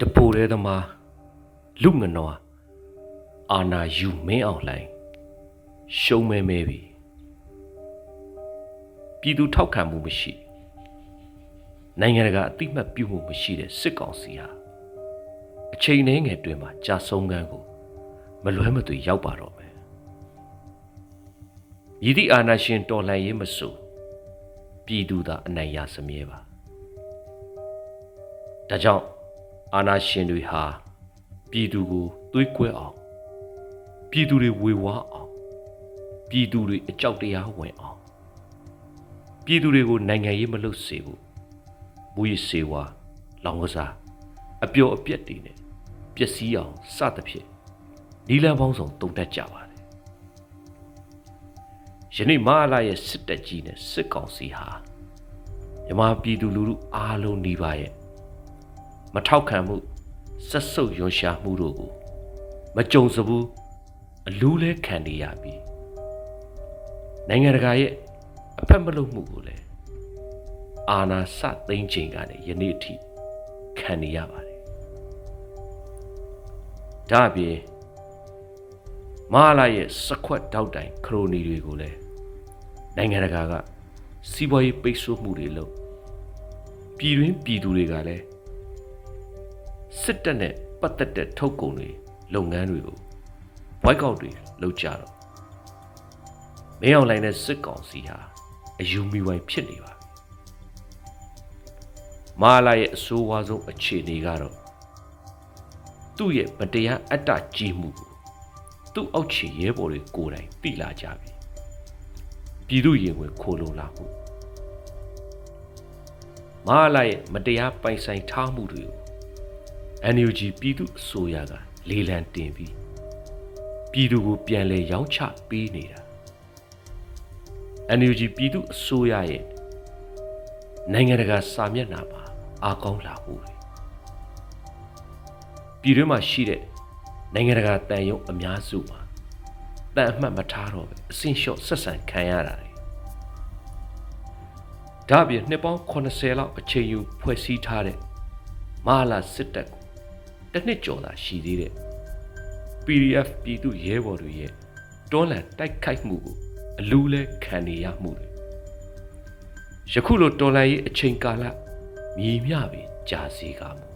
တပိုတဲ့သမားလူငနွားအာနာယူမင်းအောင်လှိုင်ရှုံးမဲမဲပြီပြည်သူထောက်ခံမှုမရှိနိုင်ငံတကာအတိမတ်ပြုမှုမရှိတဲ့စစ်ကောင်စီဟာအချိန်နှဲငယ်တွင်မှာကြာဆုံးကန်းကိုမလွဲမသွေရောက်ပါတော့မယ်ရည်သည့်အာနာရှင်တော်လှန်ရေးမဆိုပြည်သူသာအနိုင်ရစမြဲပါဒါကြောင့် အာနာရှင်တွေဟာပြည်သူကိုသွေးကွဲအောင်ပြည်သူတွေဝေဝါးအောင်ပြည်သူတွေအကြောက်တရားဝင်အောင်ပြည်သူတွေကိုနိုင်ငံရေးမလုပ်စေဘူးမူရစေဝါလောင်ကစားအပျော်အပြက်တွေနဲ့ပျက်စီးအောင်စသဖြင့်နီလန်းပေါင်းစုံတုံတက်ကြပါတယ်ယနေ့မဟာလာရဲ့စစ်တပ်ကြီးနဲ့စစ်ကောင်စီဟာမြမပြည်သူလူထုအားလုံးနေပါရဲ့ မထောက်ခံမှုဆက်ဆုပ်ရွံရှာမှုတို့ကိုမကြုံစဘူးအလူးလဲခံနေရပြီနိုင်ငံတကာရဲ့အဖက်မလုပ်မှုကိုလည်းအာနာစသိမ့်ချိန်ကနေယနေ့အထိခံနေရပါတယ်ဒါအပြင်မဟာလာရဲ့စခွက်တောက်တိုင်ခရိုနီတွေကိုလည်းနိုင်ငံတကာကစီးပွားရေးပိတ်ဆို့မှုတွေလုပ်ပြည်တွင်းပြည်သူတွေကလည်း စစ်တပ်နဲ့ပတ်သက်တဲ့ထုတ်ကုန်တွေလုပ်ငန်းတွေကိုဘွိုက်ကောက်တွေလုပ်ကြတော့မင်းအောင်လိုင်းတဲ့စစ်ကောင်စီဟာအယူမီဝိုင်ဖြစ်နေပါပြီမာလာရဲ့အဆိုးဝါးဆုံးအခြေအနေကတော့သူ့ရဲ့မတရားအတ္တကြီးမှုကိုသူ့အောက်ခြေရဲဘော်တွေကိုယ်တိုင်သိလာကြပြီပြည်သူရင်ဝင်ခိုးလုံလာမှုမာလာရဲ့မတရားပိုင်ဆိုင်ထားမှုတွေကို NUG ပြည်သူအစိုးရကလေလံတင်ပြီးပြည်သူကိုပြန်လဲရောင်းချပေးနေတာ NUG ပြည်သူအစိုးရရဲ့နိုင်ငံတကာစာမျက်နှာမှာအားကောင်းလာမှုတွေပြည်တွင်းမှာရှိတဲ့နိုင်ငံတကာတန်ရုံအများစုမှာတန်အမှတ်မထားတော့ပဲအဆင့်လျှော့ဆက်ဆံခံရတာတွေဒါ့အပြင်နှစ်ပေါင်း80လောက်အချိန်ယူဖွဲ့စည်းထားတဲ့မဟာလာစစ်တပ်ကို တစ်နှစ်ကျော်သာရှိသေးတဲ့ PDF ပြည်သူရဲဘော်တွေရဲ့တွန်းလှန်တိုက်ခိုက်မှုကိုအလူးလဲခံနေရမှုတွေယခုလိုတော်လှန်ရေးအချိန်ကာလမြည်မြပင်ကြာစီကမှု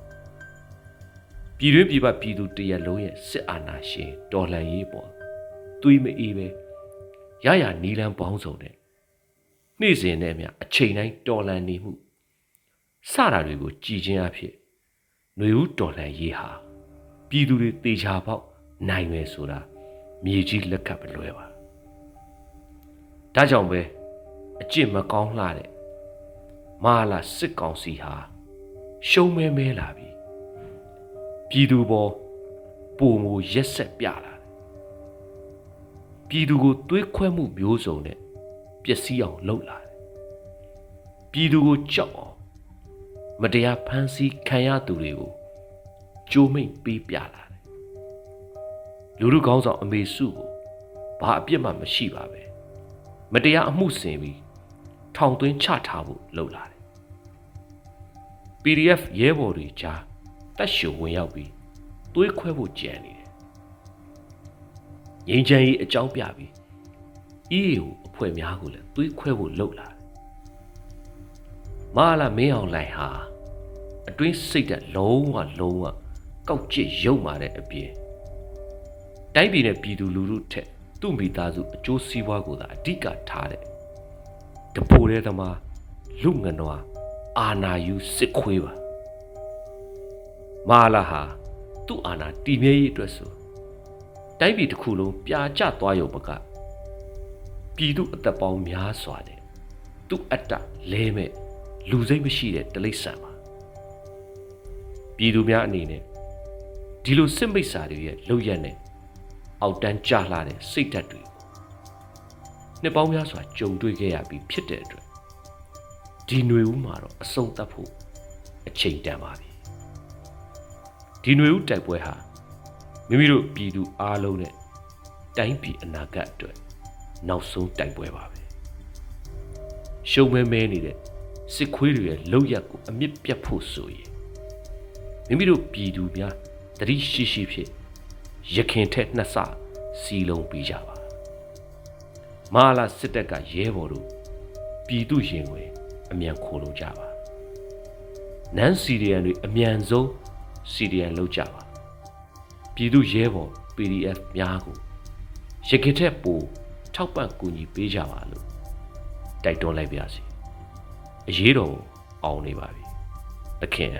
ပြည်တွင်းပြည်ပပြည်သူတရက်လုံးရဲ့စစ်အာဏာရှင်တော်လှန်ရေးပေါ်သွေးမအေးပဲရရနီလန်းပေါင်းစုံတဲ့နေ့စဉ်နဲ့အမျှအချိန်တိုင်းတော်လှန်နေမှုစတာတွေကိုကြည်ချင်းအဖြစ် ຫນွေဦးတော်လှန်ရေးဟာပြည်သူတွေတေချာပေါက်နိုင်မယ်ဆိုတာမြေကြီးလက်ကပ်မလွဲပါဒါကြောင့်ပဲအကျင့်မကောင်းလှတဲ့မဟာလာစစ်ကောင်စီဟာရှုံးမဲမဲလာပြီပြည်သူပေါ်ပုံမူရက်ဆက်ပြလာတယ်ပြည်သူကိုသွေးခွဲမှုမျိုးစုံနဲ့ပျက်စီးအောင်လုပ်လာတယ်ပြည်သူကိုကြောက်အောင် မတရားဖမ်းဆီးခံရသူတွေကိုကြိုးမိတ်ပေးပြလာတယ်လူလူကောင်းဆောင်အမေစုကိုဘာအပြစ်မှမရှိပါပဲမတရားအမှုဆင်ပြီးထောင်သွင်းချထားဖို့လုပ်လာတယ် PDF ရဲဘော်တွေကြားတက်ရှုံဝင်ရောက်ပြီးသွေးခွဲဖို့ကြံနေတယ်ငင်းချမ်းကြီးအကြောင်းပြပြီး EAO အဖွဲ့များကိုလည်းသွေးခွဲဖို့လုပ်လာတယ် မာလာမင်းအောင်လိုင်ဟာအတွင်းစိတ်သက်လုံးဝလုံးဝကောက်ကျစ်ရုံမာတဲ့အပြင်တိုင်းပြည်နဲ့ပြည်သူလူထုထက်သူ့မိသားစုအကျိုးစီးပွားကိုသာအဓိကထားတဲ့တပိုတဲ့သမားလူငနွားအာနာယူစစ်ခွေးပါမာလာဟာသူ့အာနာတည်မြဲရေးအတွက်ဆိုတိုင်းပြည်တစ်ခုလုံးပြာကျသွားရုံမကပြည်သူအသက်ပေါင်းများစွာနဲ့သူ့အတ္တလဲမဲ့ လူစိတ်မရှိတဲ့တလိษံပါပြည်သူများအနေနဲ့ဒီလိုစစ်မိတ်စာတွေရဲ့လောက်ရက်နဲ့အောက်တန်းကြလှတဲ့စိတ်ဓာတ်တွေနှစ်ပေါင်းများစွာကြုံတွေ့ခဲ့ရပြီးဖြစ်တဲ့အတွက်ဒီຫນွေဦးမှာတော့အဆုံးသတ်ဖို့အချိန်တန်ပါပြီဒီຫນွေဦးတိုက်ပွဲဟာမိမိတို့ပြည်သူအားလုံးနဲ့တိုင်းပြည်အနာဂတ်အတွက်နောက်ဆုံးတိုက်ပွဲပါပဲရှုံမဲမဲနေတဲ့ စစ်ခွေးတွေရဲ့လောက်ရက်ကိုအမြင့်ပြတ်ဖို့ဆိုရင်မိမိတို့ပြည်သူများတတိရှိရှိဖြင့်ရခင်ထက်နှစ်ဆစီလုံးပေးကြပါမဟာလာစစ်တပ်ကရဲဘော်တို့ပြည်သူရင်ဝင်အမြန်ခိုးလို့ကြပါနန်းစီရီယန်တွေအမြန်ဆုံးစီရီယန်လောက်ကြပါပြည်သူရဲဘော် PDF များကိုရခင်ထက်ပိုထောက်ပံ့ကူညီပေးကြပါလို့တိုက်တွန်းလိုက်ပါစီ အရေးတော်အောင်နေပါပြီတခင်